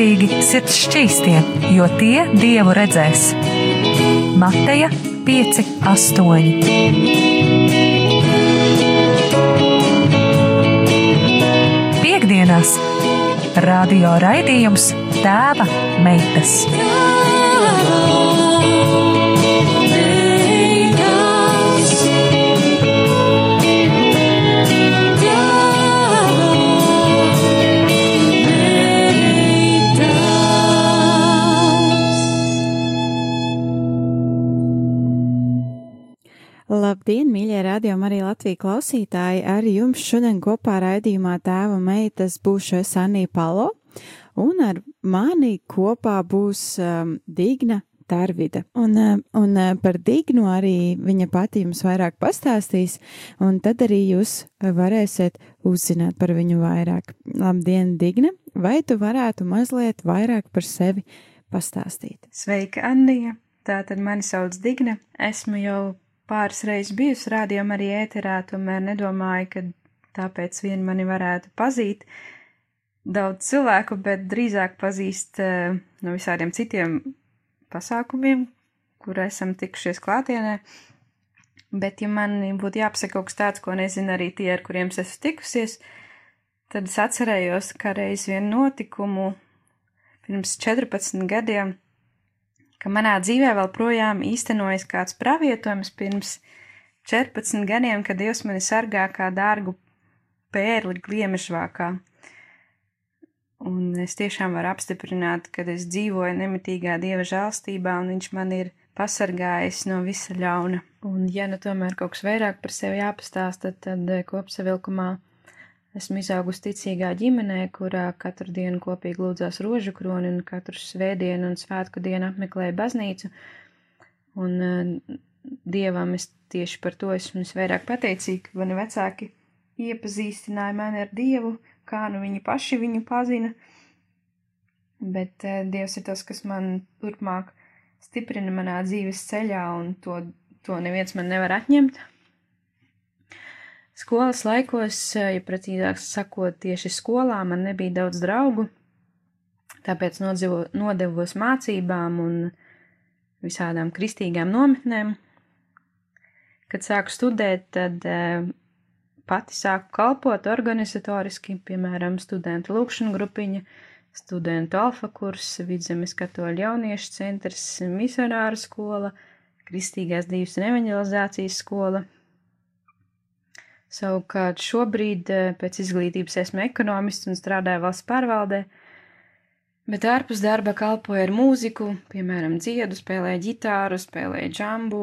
Laimīgi sirds šķīstie, jo tie dievu redzēs. Mateja 5, 8. Piektdienās radio raidījums Tēva meitas. Labdien, radiokamā arī Latvijas klausītāji! Ar jums šodien kopā raidījumā tēva meitas būšu es Anī Palo, un ar mani kopā būs um, Digna Tarvida. Un, um, un uh, par Dignu arī viņa pati jums vairāk pastāstīs, un tad arī jūs varēsiet uzzināt par viņu vairāk. Labdien, Digna! Vai tu varētu mazliet vairāk par sevi pastāstīt? Sveika, Anija! Tātad mani sauc Digna. Esmu jau pāris reizes bijusi rādījumā arī ēterā, tomēr nedomāju, ka tāpēc vien mani varētu pazīt daudz cilvēku, bet drīzāk pazīst uh, no visādiem citiem pasākumiem, kur esam tikušies klātienē. Bet, ja man būtu jāpasaka kaut kas tāds, ko nezinu arī tie, ar kuriem es esmu tikusies, tad es atcerējos, ka reiz vienu notikumu pirms 14 gadiem ka manā dzīvē vēl projām īstenojas kāds pravietojums pirms 14 gadiem, kad Dievs mani sargā kā dārgu pērli gliemežvākā. Un es tiešām varu apstiprināt, ka es dzīvoju nemitīgā Dieva žēlstībā, un Viņš man ir pasargājis no visa ļauna. Un, ja nu tomēr kaut kas vairāk par sevi jāpastāsta, tad kopsavilkumā Esmu izaugusi ticīgā ģimenē, kurā katru dienu kopīgi lūdzās rožu kroni un katru svētdienu un svētku dienu apmeklēja baznīcu. Un uh, Dievam es tieši par to esmu visvairāk pateicīga, mani vecāki iepazīstināja mani ar Dievu, kā nu viņi paši viņu pazina. Bet uh, Dievs ir tas, kas man turpmāk stiprina manā dzīves ceļā, un to, to neviens man nevar atņemt. Skolas laikos, eh, ja precīzāk sakot, tieši skolā man nebija daudz draugu, tāpēc nodzīvo, nodevos mācībām un visādām kristīgām nometnēm. Kad sāku studēt, tad e, pati sāku kalpot organizatoriski, piemēram, studentu lūkšanu grupiņa, studentu alfa kurs, vidzemes katoļu jauniešu centrs, misionāra skola, kristīgās dzīves un evanģelizācijas skola – Savukārt šobrīd eh, pēc izglītības esmu ekonomists un strādāju valsts pārvaldē, bet ārpus darba kalpoju ar mūziku, piemēram, dziedu, spēlēju ģitāru, spēlēju džambu,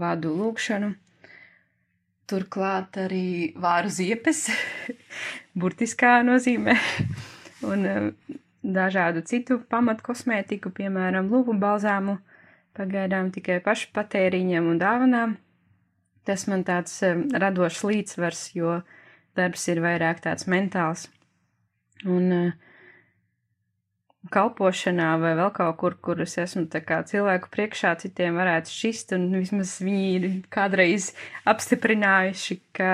vadu lūkšanu. Turklāt arī vāru ziepes, burtiskā nozīmē, un eh, dažādu citu pamatu kosmētiku, piemēram, lūpu balzāmu, pagaidām tikai pašu patēriņam un dāvanām tas man tāds radošs līdzsvars, jo darbs ir vairāk tāds mentāls. Un uh, kalpošanā vai vēl kaut kur, kur es esmu tā kā cilvēku priekšā citiem varētu šķist, un vismaz viņi ir kādreiz apstiprinājuši, ka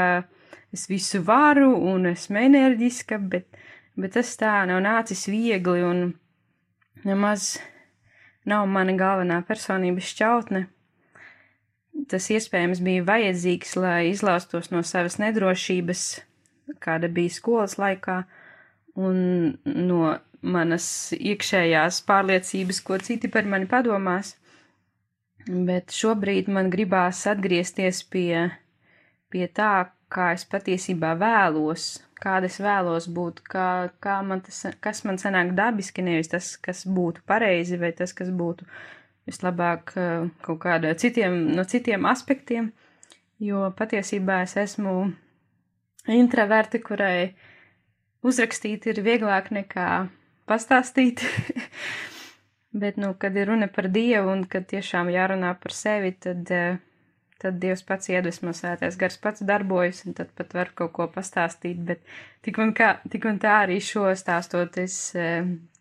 es visu varu un esmu enerģiska, bet, bet tas tā nav nācis viegli un nemaz nav mana galvenā personības šķautne tas iespējams bija vajadzīgs, lai izlaustos no savas nedrošības, kāda bija skolas laikā, un no manas iekšējās pārliecības, ko citi par mani padomās. Bet šobrīd man gribās atgriezties pie, pie tā, kā es patiesībā vēlos, kāda es vēlos būt, kā, kā man tas, kas man sanāk dabiski, nevis tas, kas būtu pareizi vai tas, kas būtu vislabāk eh, kaut kāda citiem, no citiem aspektiem, jo patiesībā es esmu introverte, kurai uzrakstīt ir vieglāk nekā pastāstīt. Bet, nu, kad ir runa par Dievu un kad tiešām jārunā par sevi, tad uh, tad Dievs pats iedvesmo svētais gars pats darbojas, un tad pat var kaut ko pastāstīt, bet tik un, kā, tik un tā arī šo stāstot es e,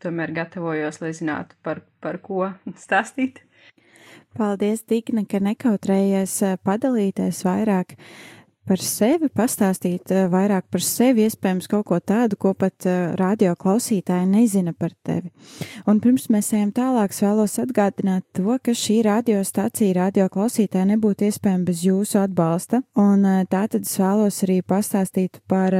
tomēr gatavojos, lai zinātu, par, par ko stāstīt. Paldies, Digna, ka nekautrējies e, padalīties vairāk par sevi, pastāstīt uh, vairāk par sevi, iespējams, kaut ko tādu, ko pat uh, radio klausītāji nezina par tevi. Un pirms mēs ejam tālāk, vēlos atgādināt to, ka šī radiostacija radio klausītāji nebūtu iespējama bez jūsu atbalsta. Un uh, tātad es vēlos arī pastāstīt par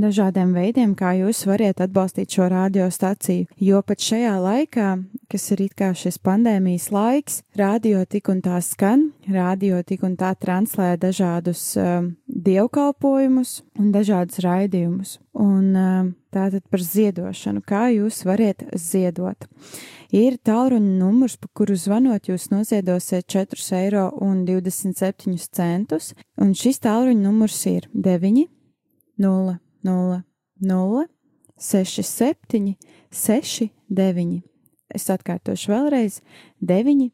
dažādiem veidiem, kā jūs variet atbalstīt šo radiostaciju, jo pat šajā laikā, kas ir it kā šis pandēmijas laiks, radio tik un tā skan, radio tik un tā translē dažādus um, dievkalpojumus un dažādus raidījumus. Un um, tātad par ziedošanu, kā jūs variet ziedot. Ir tālruņa numurs, pa kuru zvanot jūs noziedosiet 4,27 eiro, un šis tālruņa numurs ir 9 0 0, 0, 6, 7, 6, 9. Es atkārtošu vēlreiz. 9,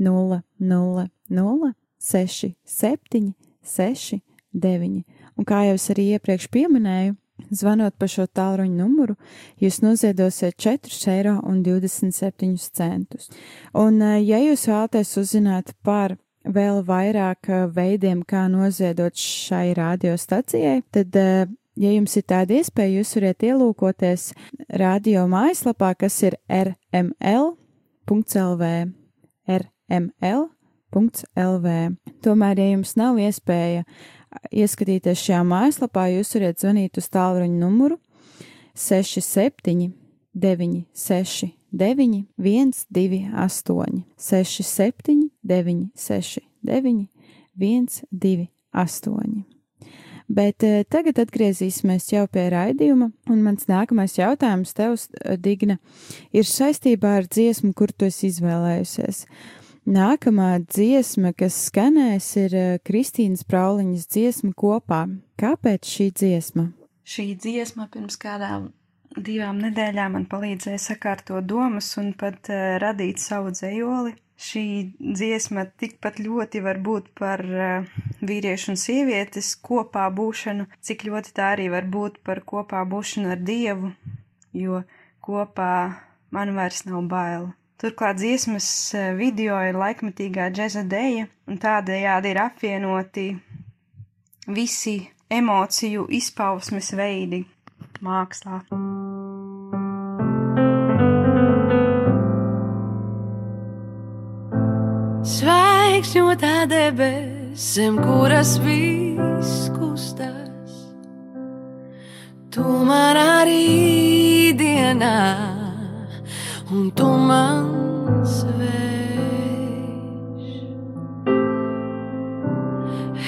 0, 0, 0, 6, 7, 6, 9. Un kā jau es arī iepriekš pieminēju, zvanot pa šo tālruņa numuru, jūs noziedosiet 4,27 eiro. Un, eh, ja jūs vēlaties uzzināt par vēl vairāk eh, veidiem, kā noziedot šai radiostacijai, tad eh, Ja jums ir tāda iespēja, jūs varat ielūkoties radio mājaslapā, kas ir rml.lv. rml.lv. Tomēr, ja jums nav iespēja ieskatīties šajā mājaslapā, jūs varat zvanīt uz tālruņa numuru 67 96 9 128 67 96 9 128. Bet uh, tagad atgriezīsimies jau pie raidījuma, un mans nākamais jautājums tev, eh, Digna, ir saistībā ar dziesmu, kur tu esi izvēlējusies. Nākamā dziesma, kas skanēs, ir uh, Kristīnas Prauliņas dziesma kopā. Kāpēc šī dziesma? Šī dziesma pirms kādām divām nedēļām man palīdzēja sakārtot domas un pat uh, radīt savu dzējoli šī dziesma tikpat ļoti var būt par uh, vīriešu un sievietes kopā būšanu, cik ļoti tā arī var būt par kopā būšanu ar Dievu, jo kopā man vairs nav baila. Turklāt dziesmas eh, video ir laikmatīgā džeza deja, un tādējādi ir apvienoti visi emociju izpausmes veidi mākslā. Zvaigžņotā debesīm, kuras viss kustas, tu man arī dienā, un tu man sveiš.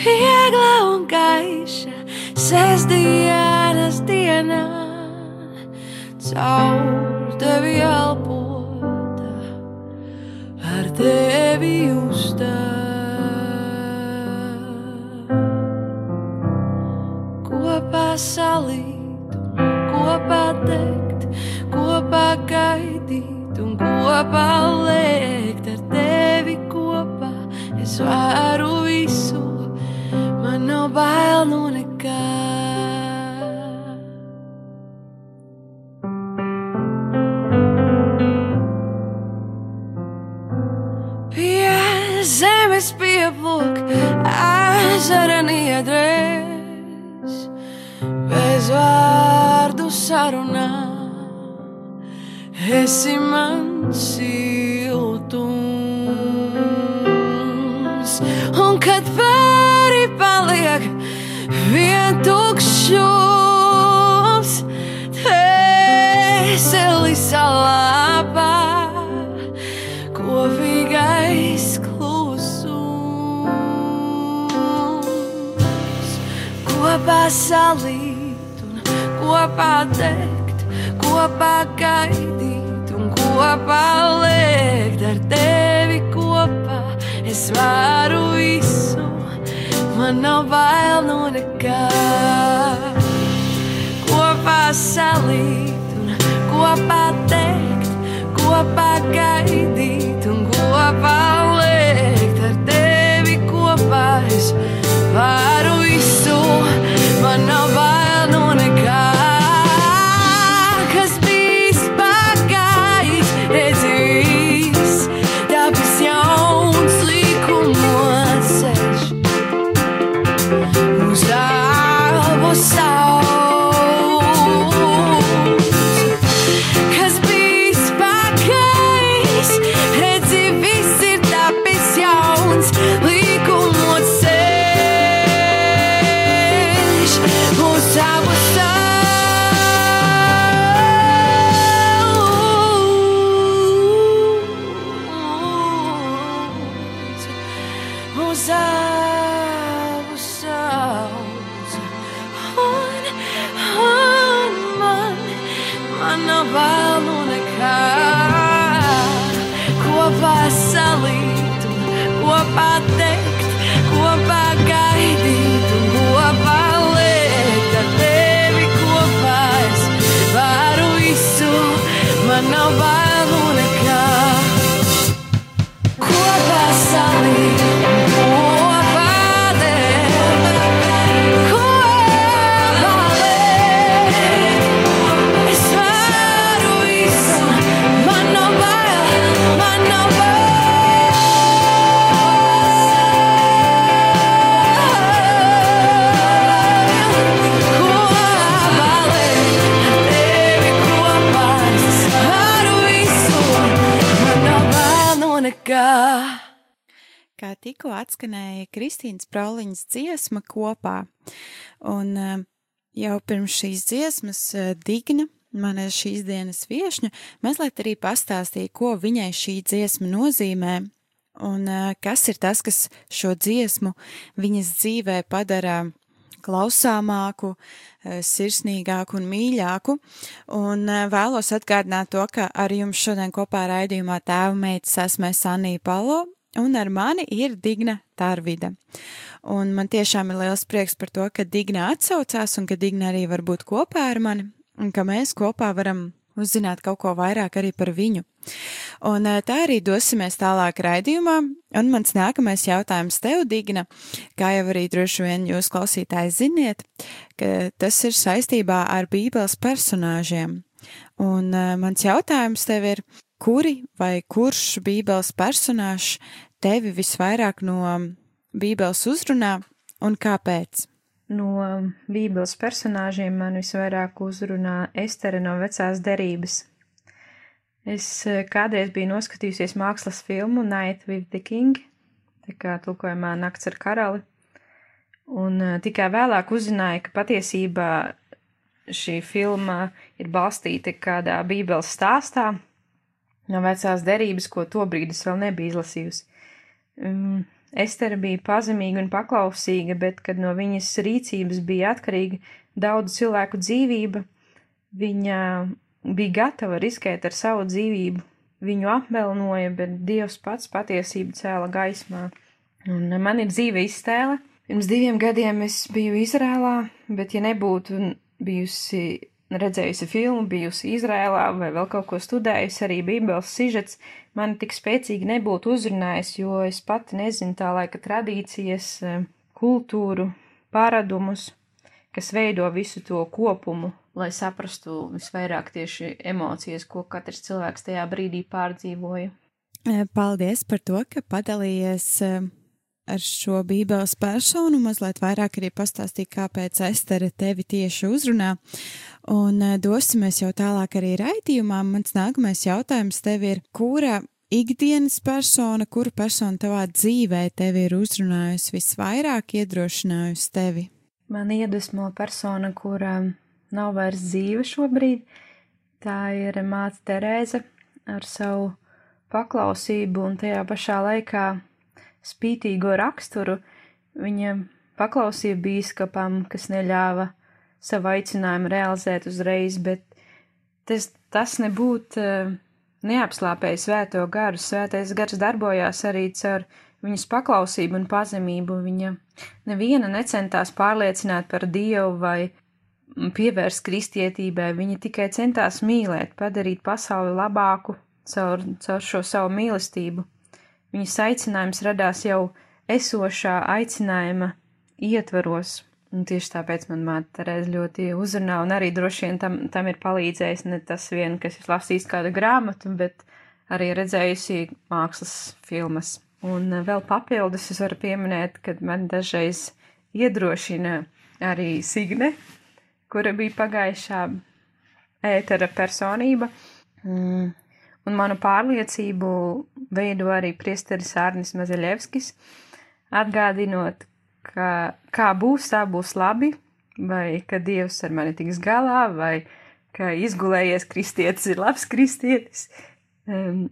Viegla un gaiša, sestdienas dienā, caur tevi elpota, kopā lēkt ar tevi kopā. Es varu visu, man nav bail no nekā. Pie zemes pieplūk ezera niedrēs, bez vārdu sarunā. Esi man siltums, un kad pāri paliek vien tukšums, dvēseli salāpā kopīgais klusums. Kopā salīt un kopā teikt, kopā gaidīt un kopā lēkt ar tevi kopā. Es varu visu, man nav bail no nekā. Kopā salīt un kopā teikt, kopā gaidīt un kopā lēkt ar tevi kopā. Es varu visu, man nav bail jauns likumos kā tikko atskanēja Kristīnas Proliņas dziesma kopā. Un uh, jau pirms šīs dziesmas uh, Digna, mana šīs dienas viešņa, mazliet arī pastāstīja, ko viņai šī dziesma nozīmē. Un uh, kas ir tas, kas šo dziesmu viņas dzīvē padara klausāmāku, sirsnīgāku un mīļāku. Un vēlos atgādināt to, ka ar jums šodien kopā raidījumā tēva meitas esmu Sanija Palo, un ar mani ir Digna Tarvida. Un man tiešām ir liels prieks par to, ka Digna atsaucās un ka Digna arī var būt kopā ar mani, un ka mēs kopā varam uzzināt kaut ko vairāk arī par viņu. Un tā arī dosimies tālāk raidījumā, un mans nākamais jautājums tev, Digna, kā jau arī droši vien jūs klausītāji ziniet, ka tas ir saistībā ar Bībeles personāžiem. Un mans jautājums tev ir, kuri vai kurš Bībeles personāžs tevi visvairāk no Bībeles uzrunā un kāpēc? No Bībeles personāžiem man visvairāk uzrunā Estere no vecās derības. Es eh, kādreiz biju noskatījusies mākslas filmu Night with the King, tā kā tulkojumā Nakts ar karali, un eh, tikai vēlāk uzzināju, ka patiesībā šī filma ir balstīta kādā Bībeles stāstā no vecās derības, ko tobrīd es vēl nebiju izlasījusi. Um, Estere bija pazemīga un paklausīga, bet, kad no viņas rīcības bija atkarīga daudzu cilvēku dzīvība, viņa bija gatava riskēt ar savu dzīvību. Viņu apmelnoja, bet Dievs pats patiesību cēla gaismā. Un man ir dzīve iztēle. Pirms diviem gadiem es biju Izrēlā, bet ja nebūtu bijusi redzējusi filmu, bijusi Izrēlā vai vēl kaut ko studējusi, arī Bībeles sižets mani tik spēcīgi nebūtu uzrunājis, jo es pati nezinu tā laika tradīcijas, e, kultūru, paradumus, kas veido visu to kopumu, lai saprastu visvairāk tieši emocijas, ko katrs cilvēks tajā brīdī pārdzīvoja. E, paldies par to, ka padalījies e, ar šo bībeles personu, mazliet vairāk arī pastāstīja, kāpēc Estere tevi tieši uzrunā. Un eh, dosimies jau tālāk arī raidījumā. Mans nākamais jautājums tev ir, kura ikdienas persona, kura persona tavā dzīvē tevi ir uzrunājusi visvairāk, iedrošinājusi tevi? Man iedvesmo persona, kura nav vairs dzīve šobrīd. Tā ir māte Terēze ar savu paklausību un tajā pašā laikā spītīgo raksturu, viņa paklausīja bīskapam, kas neļāva savu aicinājumu realizēt uzreiz, bet tas, tas nebūtu uh, neapslāpēja svēto garu. Svētais gars darbojās arī caur viņas paklausību un pazemību. Viņa neviena necentās pārliecināt par Dievu vai pievērst kristietībai, viņa tikai centās mīlēt, padarīt pasauli labāku caur, caur šo savu mīlestību. Viņas aicinājums radās jau esošā aicinājuma ietvaros, un tieši tāpēc man māte Terēza ļoti uzrunā, un arī droši vien tam, tam ir palīdzējis ne tas vien, kas ir lasījis kādu grāmatu, bet arī redzējusi mākslas filmas. Un eh, vēl papildus es varu pieminēt, ka man dažreiz iedrošina arī Signe, kura bija pagājušā ētera personība. Mm, un manu pārliecību veido arī priesteris Ārnis Mazeļevskis, atgādinot, ka kā būs, tā būs labi, vai ka Dievs ar mani tiks galā, vai ka izgulējies kristietis ir labs kristietis. Um,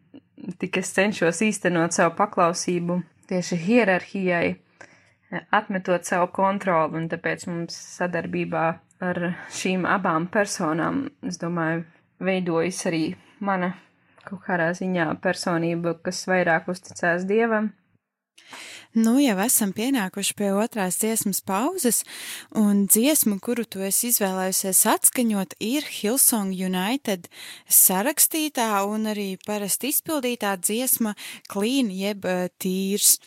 tik es cenšos īstenot savu paklausību tieši hierarhijai, atmetot savu kontroli, un tāpēc mums sadarbībā ar šīm abām personām, es domāju, veidojas arī mana kaut kādā ziņā personība, kas vairāk uzticās dievam. Nu, jau esam pienākuši pie otrās dziesmas pauzes, un dziesma, kuru tu esi izvēlējusies atskaņot, ir Hillsong United sarakstītā un arī parasti izpildītā dziesma Clean jeb uh, tīrs.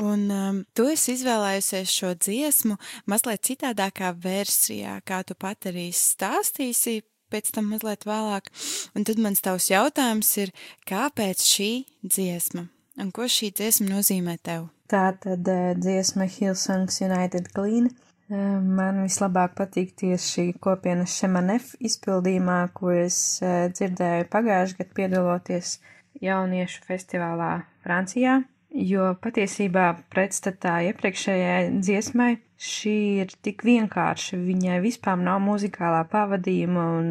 Un um, tu esi izvēlējusies šo dziesmu mazliet citādākā versijā, kā tu pat arī stāstīsi pēc tam mazliet vēlāk. Un tad mans tavs jautājums ir, kāpēc šī dziesma? Un ko šī dziesma nozīmē tev? Tā tad uh, dziesma Hillsongs United Clean. Uh, man vislabāk patīk tieši kopienas Šemanef izpildījumā, ko es uh, dzirdēju pagājušajā gadā piedaloties jauniešu festivālā Francijā. jo patiesībā pretstatā iepriekšējai dziesmai šī ir tik vienkārša, viņai vispār nav muzikālā pavadījuma un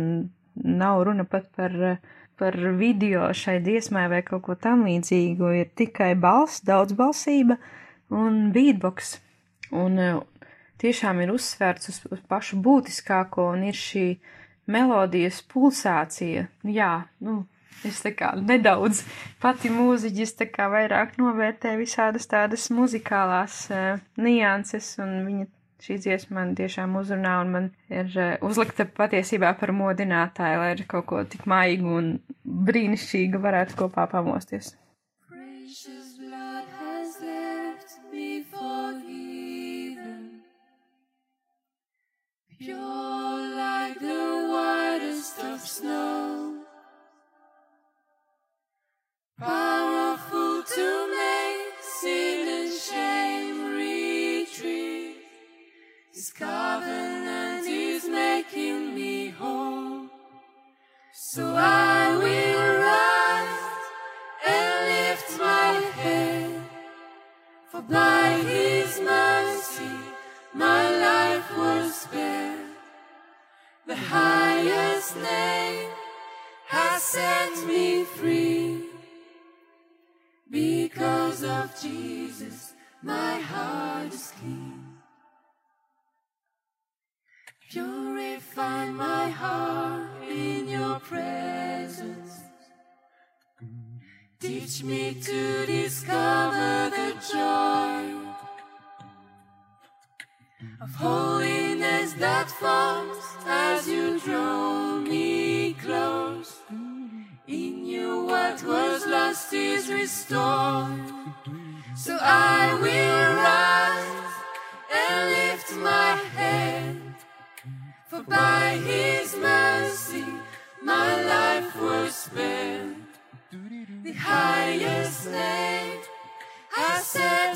nav runa pat par, par video šai dziesmai vai kaut ko tam līdzīgu, ir tikai balss, daudzbalsība un beatbox. Un tiešām ir uzsvērts uz, uz pašu būtiskāko un ir šī melodijas pulsācija. Jā, nu, Es tā kā nedaudz pati mūziķis tā kā vairāk novērtē visādas tādas muzikālās uh, nianses, un viņa šī dziesma man tiešām uzrunā, un man ir uh, uzlikta patiesībā par modinātāju, lai ar kaut ko tik maigu un brīnišķīgu varētu kopā pamosties. Pure like the whitest of snow. Powerful to make sin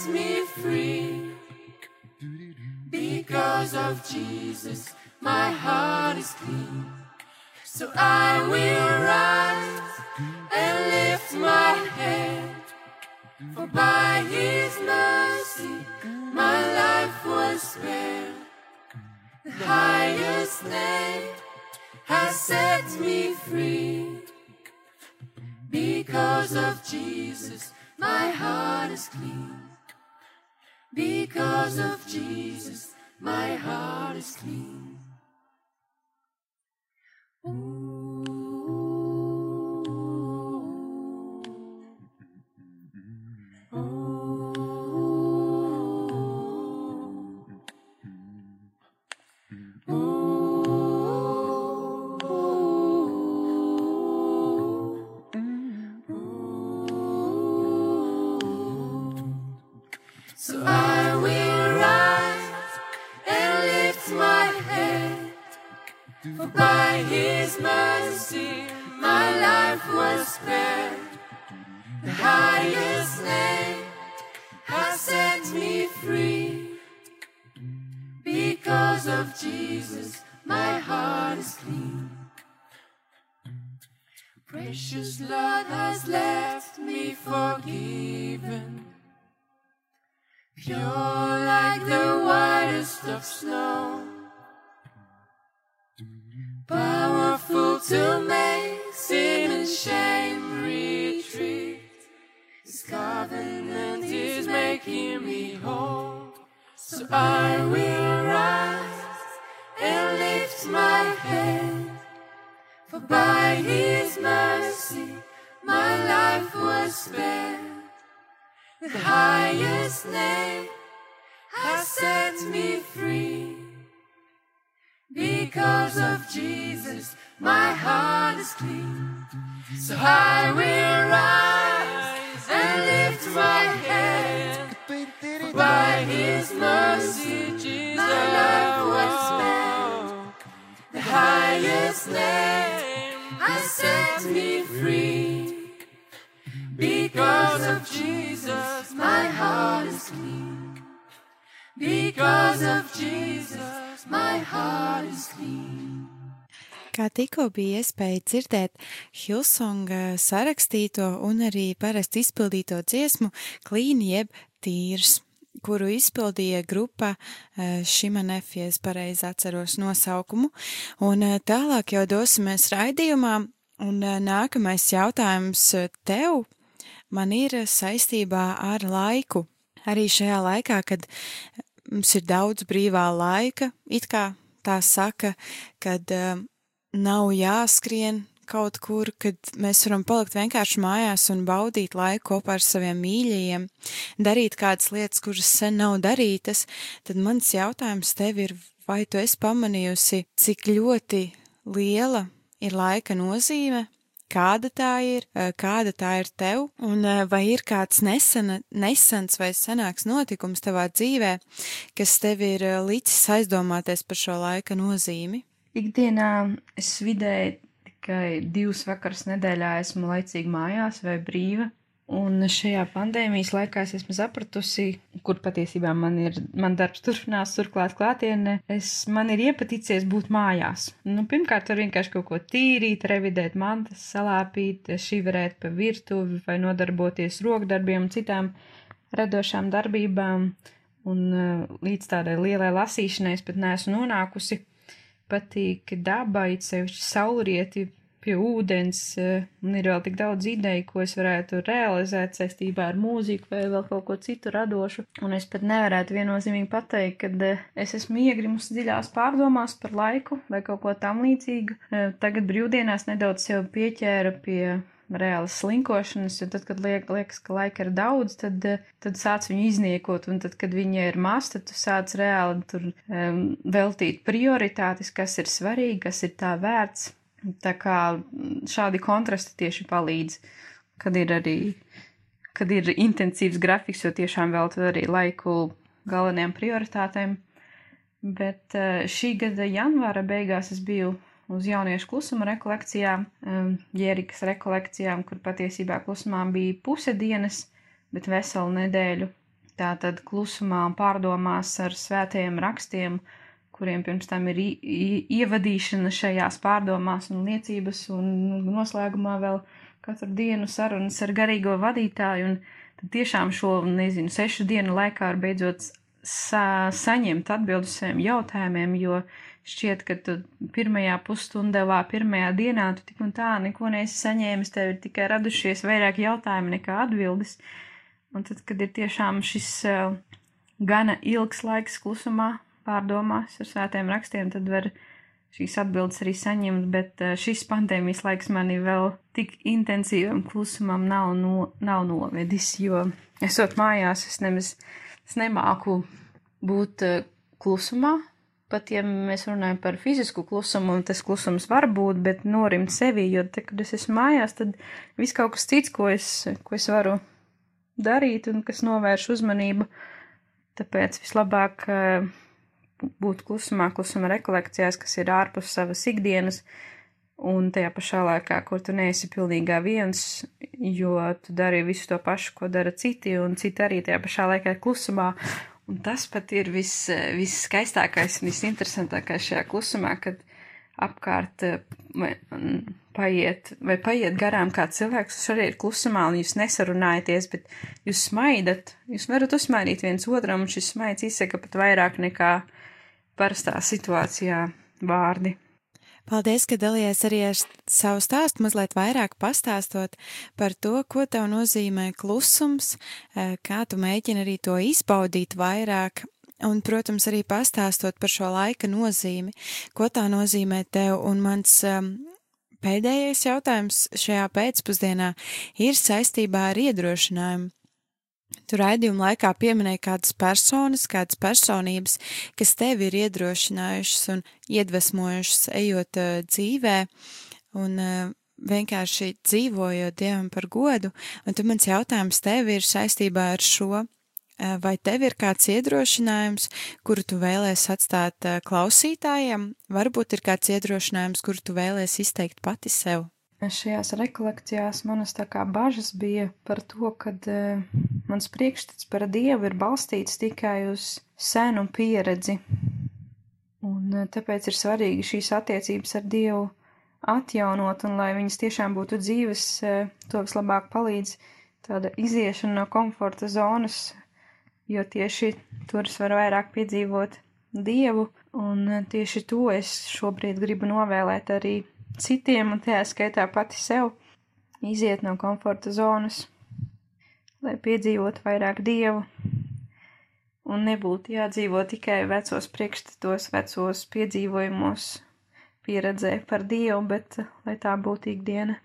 me free. Because of Jesus, my heart is clean. So I will rise and lift my head. For by his mercy my life was spared. The highest name has set me free. Because of Jesus, my heart is clean. Because of Jesus, my heart is clean. So set me free. Because of Jesus, my heart is clean. Precious Lord has left me forgiven. Pure like the whitest of snow. Powerful to make sin and shame retreat. His covenant making me whole. So I will rise and lift my head. For by his mercy my life was spared. The highest name has set me free. Because of Jesus, my heart is clean. So I will rise and lift my head. His mercy, Jesus, my life was spared. The highest name has set me free. Because of Jesus, my heart is clean. Because of Jesus, my heart is clean. Kā tikko bija iespēja dzirdēt Hilsonga sarakstīto un arī parasti izpildīto dziesmu Klīni jeb tīrs, kuru izpildīja grupa Šimanef, ja es pareizi atceros nosaukumu, un tālāk jau dosimies raidījumā, un nākamais jautājums tev man ir saistībā ar laiku. Arī šajā laikā, kad mums ir daudz brīvā laika, it kā tā saka, kad nav jāskrien kaut kur, kad mēs varam palikt vienkārši mājās un baudīt laiku kopā ar saviem mīļajiem, darīt kādas lietas, kuras sen nav darītas, tad mans jautājums tev ir, vai tu esi pamanījusi, cik ļoti liela ir laika nozīme kāda tā ir, kāda tā ir tev, un vai ir kāds nesena, nesens vai senāks notikums tavā dzīvē, kas tev ir licis aizdomāties par šo laika nozīmi? Ikdienā es vidēji tikai divas vakaras nedēļā esmu laicīgi mājās vai brīva, Un šajā pandēmijas laikā es esmu sapratusi, kur patiesībā man ir, man darbs turpinās, turklāt klātienē, es, man ir iepaticies būt mājās. Nu, pirmkārt, var vienkārši kaut ko tīrīt, revidēt mantas, salāpīt, šiverēt pa virtuvi vai nodarboties rokdarbiem un citām radošām darbībām. Un uh, līdz tādai lielai lasīšanai es pat neesmu nonākusi. Patīk daba, it sevišķi saulrieti, pie ūdens, eh, un ir vēl tik daudz ideju, ko es varētu realizēt saistībā ar mūziku vai vēl kaut ko citu radošu, un es pat nevarētu viennozīmīgi pateikt, ka eh, es esmu iegrimusi dziļās pārdomās par laiku vai kaut ko tam līdzīgu. Eh, tagad brīvdienās nedaudz sev pieķēra pie reālas slinkošanas, jo tad, kad liek, liekas, ka laika ir daudz, tad, tad sāc viņu izniekot, un tad, kad viņa ir maz, tad tu sāc reāli tur um, veltīt prioritātes, kas ir svarīgi, kas ir tā vērts, Tā kā šādi kontrasti tieši palīdz, kad ir arī, kad ir intensīvs grafiks, jo tiešām veltu arī laiku galvenajām prioritātēm. Bet eh, šī gada janvāra beigās es biju uz jauniešu klusuma rekolekcijām, eh, Jērikas rekolekcijām, kur patiesībā klusumā bija puse dienas, bet veselu nedēļu. Tātad klusumā pārdomās ar svētajiem rakstiem, kuriem pirms tam ir ievadīšana šajās pārdomās un liecības, un noslēgumā vēl katru dienu sarunas ar garīgo vadītāju, un tad tiešām šo, nezinu, sešu dienu laikā var beidzot sa saņemt atbildus saviem jautājumiem, jo šķiet, ka tu pirmajā pusstundā, pirmajā dienā tu tik un tā neko neesi saņēmis, tev ir tikai radušies vairāk jautājumu nekā atbildes. Un tad, kad ir tiešām šis uh, gana ilgs laiks klusumā, pārdomās ar svētiem rakstiem, tad var šīs atbildes arī saņemt, bet eh, šis pandēmijas laiks mani vēl tik intensīvam klusumam nav, no, nav novedis, jo esot mājās, es nemaz es nemāku būt eh, klusumā, pat ja mēs runājam par fizisku klusumu, un tas klusums var būt, bet norimt sevi, jo te, kad es esmu mājās, tad viss kaut kas cits, ko es, ko es varu darīt un kas novērš uzmanību, tāpēc vislabāk uh, būt klusumā, klusuma rekolekcijās, kas ir ārpus savas ikdienas, un tajā pašā laikā, kur tu neesi pilnīgā viens, jo tu dari visu to pašu, ko dara citi, un citi arī tajā pašā laikā klusumā. Un tas pat ir viss, viskaistākais un visinteresantākais šajā klusumā, kad apkārt vai, paiet, vai paiet garām kāds cilvēks, kurš arī ir klusumā, un jūs nesarunājaties, bet jūs smaidat, jūs varat uzsmaidīt viens otram, un šis smaids izsaka pat vairāk nekā parastā situācijā vārdi. Paldies, ka dalījies arī ar savu stāstu, mazliet vairāk pastāstot par to, ko tev nozīmē klusums, e, kā tu mēģini arī to izbaudīt vairāk, un, protams, arī pastāstot par šo laika nozīmi, ko tā nozīmē tev, un mans um, pēdējais jautājums šajā pēcpusdienā ir saistībā ar iedrošinājumu. Tu raidījuma laikā pieminēji kādas personas, kādas personības, kas tevi ir iedrošinājušas un iedvesmojušas ejot uh, dzīvē un uh, vienkārši dzīvojot Dievam par godu. Un tu mans jautājums tev ir saistībā ar šo, uh, vai tev ir kāds iedrošinājums, kuru tu vēlēsi atstāt klausītājiem, varbūt ir kāds iedrošinājums, kuru tu vēlēsi izteikt pati sev. Šajās rekolekcijās manas tā kā bažas bija par to, ka uh, mans priekšstats par Dievu ir balstīts tikai uz senu pieredzi. Un uh, tāpēc ir svarīgi šīs attiecības ar Dievu atjaunot un lai viņas tiešām būtu dzīves, eh, to vislabāk palīdz tāda iziešana no komforta zonas, jo tieši tur es varu vairāk piedzīvot dievu, un eh, tieši to es šobrīd gribu novēlēt arī citiem, un tajā skaitā pati sev, iziet no komforta zonas, lai piedzīvotu vairāk dievu, un nebūtu jādzīvo tikai vecos priekšstatos, vecos piedzīvojumos, pieredzē par Dievu, bet lai tā būtu ikdiena.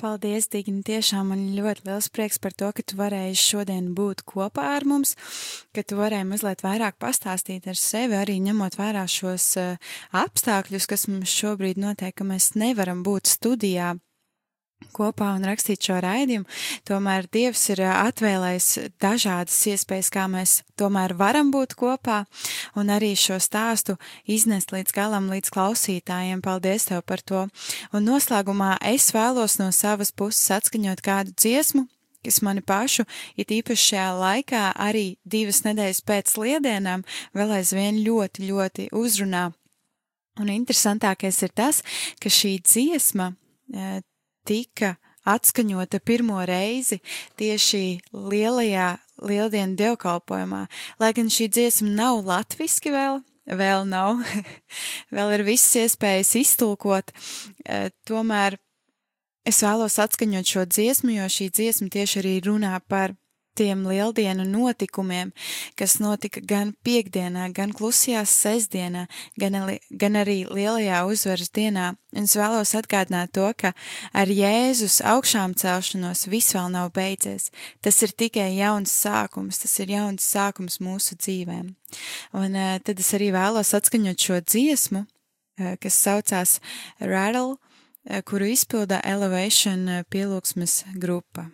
Paldies, Digni! Tiešām man ļoti liels prieks par to, ka tu varēji šodien būt kopā ar mums, ka tu varēji mazliet vairāk pastāstīt ar sevi, arī ņemot vērā šos uh, apstākļus, kas mums šobrīd notiek, ka mēs nevaram būt studijā kopā un rakstīt šo raidījumu, tomēr Dievs ir atvēlējis dažādas iespējas, kā mēs tomēr varam būt kopā un arī šo stāstu iznest līdz galam, līdz klausītājiem. Paldies Tev par to! Un noslēgumā es vēlos no savas puses atskaņot kādu dziesmu, kas mani pašu, it īpaši šajā laikā, arī divas nedēļas pēc liedienām, vēl aizvien ļoti, ļoti uzrunā. Un interesantākais ir tas, ka šī dziesma tika atskaņota pirmo reizi tieši lielajā lieldienu dievkalpojumā, lai gan šī dziesma nav latviski vēl, vēl nav, vēl ir visas iespējas iztulkot, e, tomēr es vēlos atskaņot šo dziesmu, jo šī dziesma tieši arī runā par tiem lieldienu notikumiem, kas notika gan piekdienā, gan klusajās sestdienā, gan, gan arī lielajā uzvaras dienā. Un es vēlos atgādināt to, ka ar Jēzus augšām celšanos viss vēl nav beidzies. Tas ir tikai jauns sākums, tas ir jauns sākums mūsu dzīvēm. Un uh, tad es arī vēlos atskaņot šo dziesmu, uh, kas saucās Rattle, uh, kuru izpilda Elevation pielūgsmes grupa.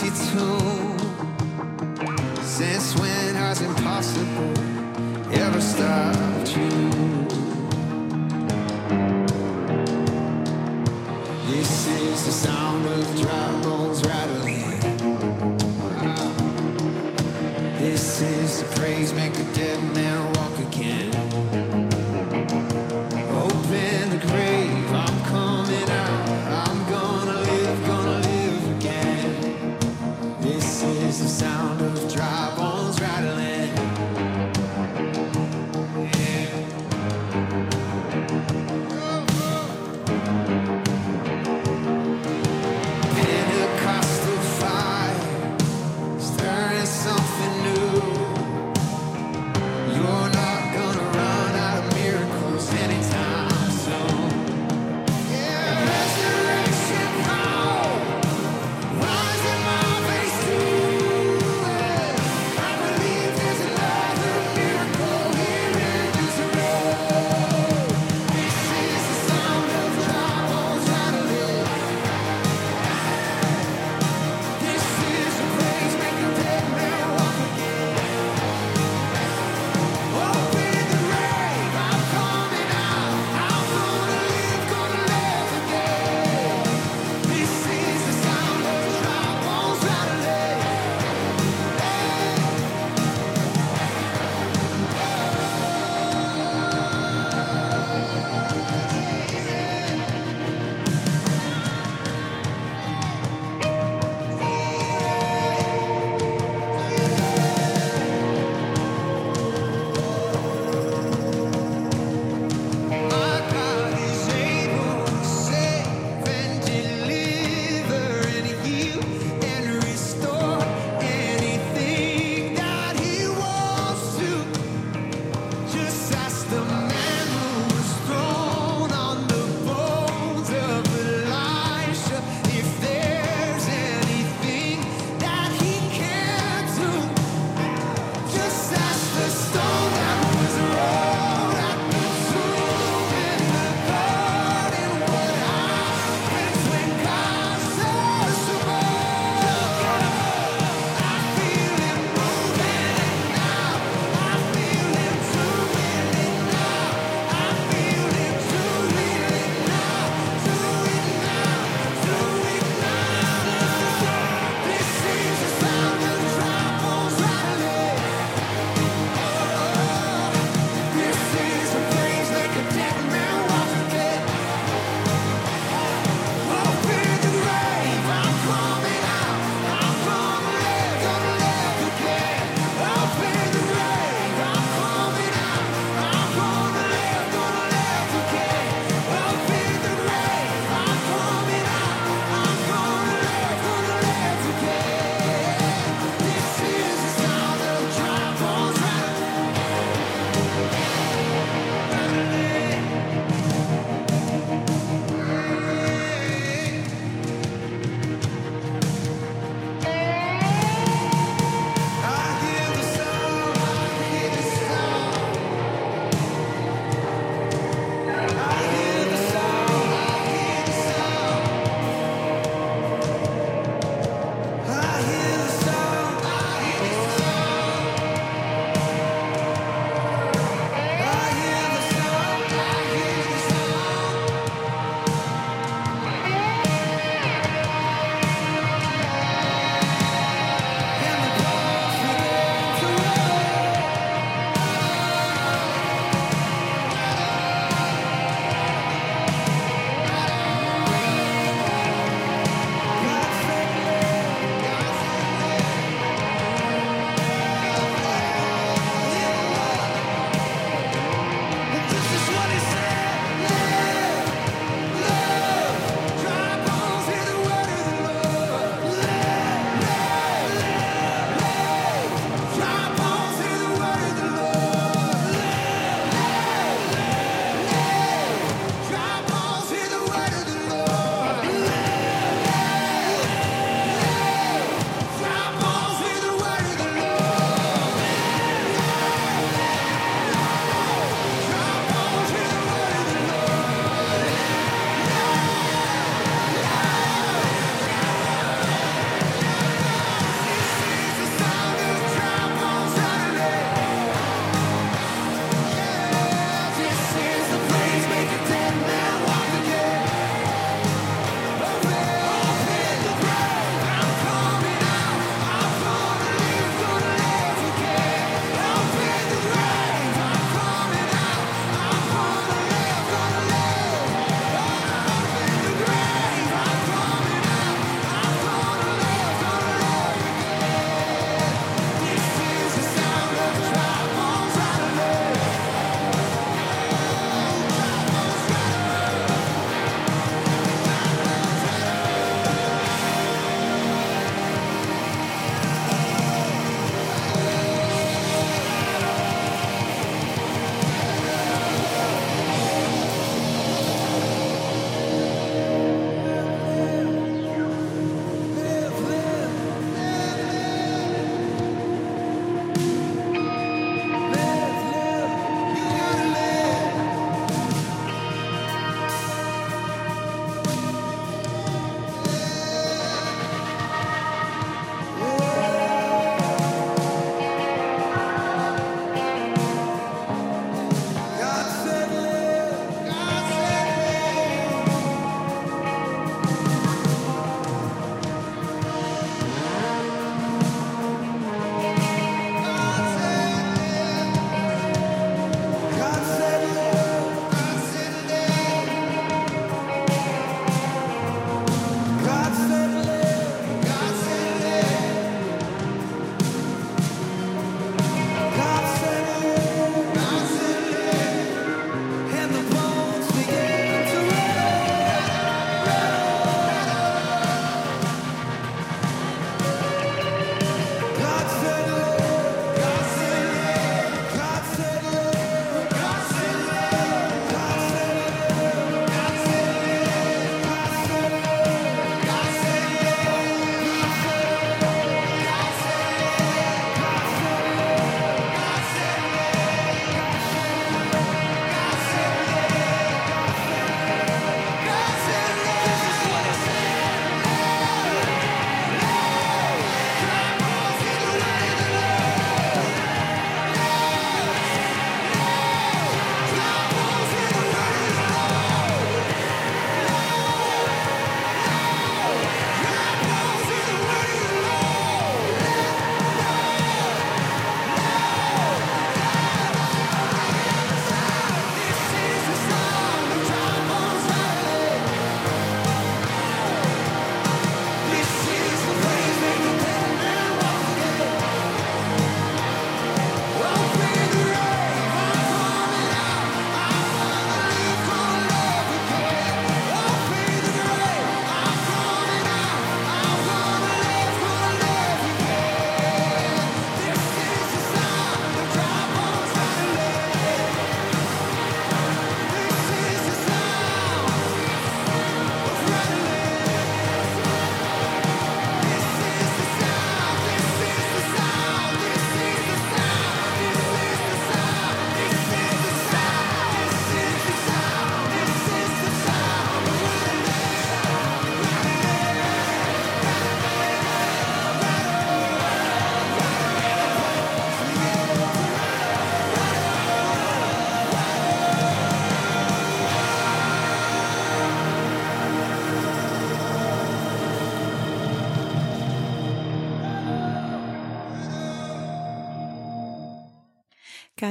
22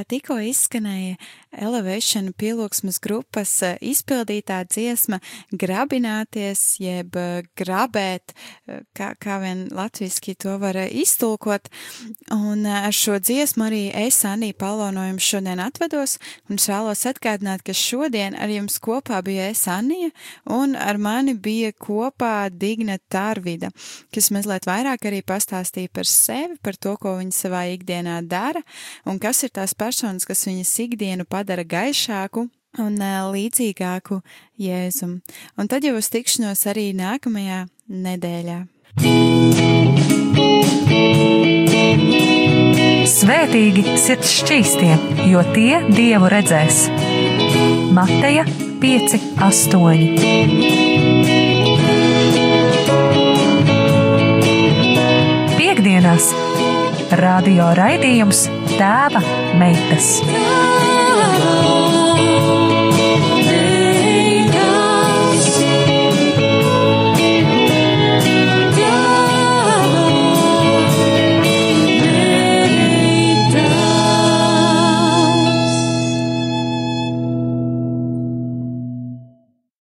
tikko izskanēja Elevation pielūgsmas grupas eh, izpildītā dziesma grabināties, jeb eh, grabēt, eh, kā, kā vien latviski to var iztulkot. Un ar šo dziesmu arī es, Anī Palo, no jums šodien atvedos, un es vēlos atgādināt, ka šodien ar jums kopā bija es, Anija, un ar mani bija kopā Digna Tārvida, kas mazliet vairāk arī pastāstīja par sevi, par to, ko viņa savā ikdienā dara, un kas ir tās personas, kas viņas ikdienu padara gaišāku un līdzīgāku Jēzum. Un tad jau uz tikšanos arī nākamajā nedēļā. Svētīgi sirds šķīstie, jo tie dievu redzēs. Mateja 5, 8. Piektdienās radio raidījums Tēva meitas. Oh.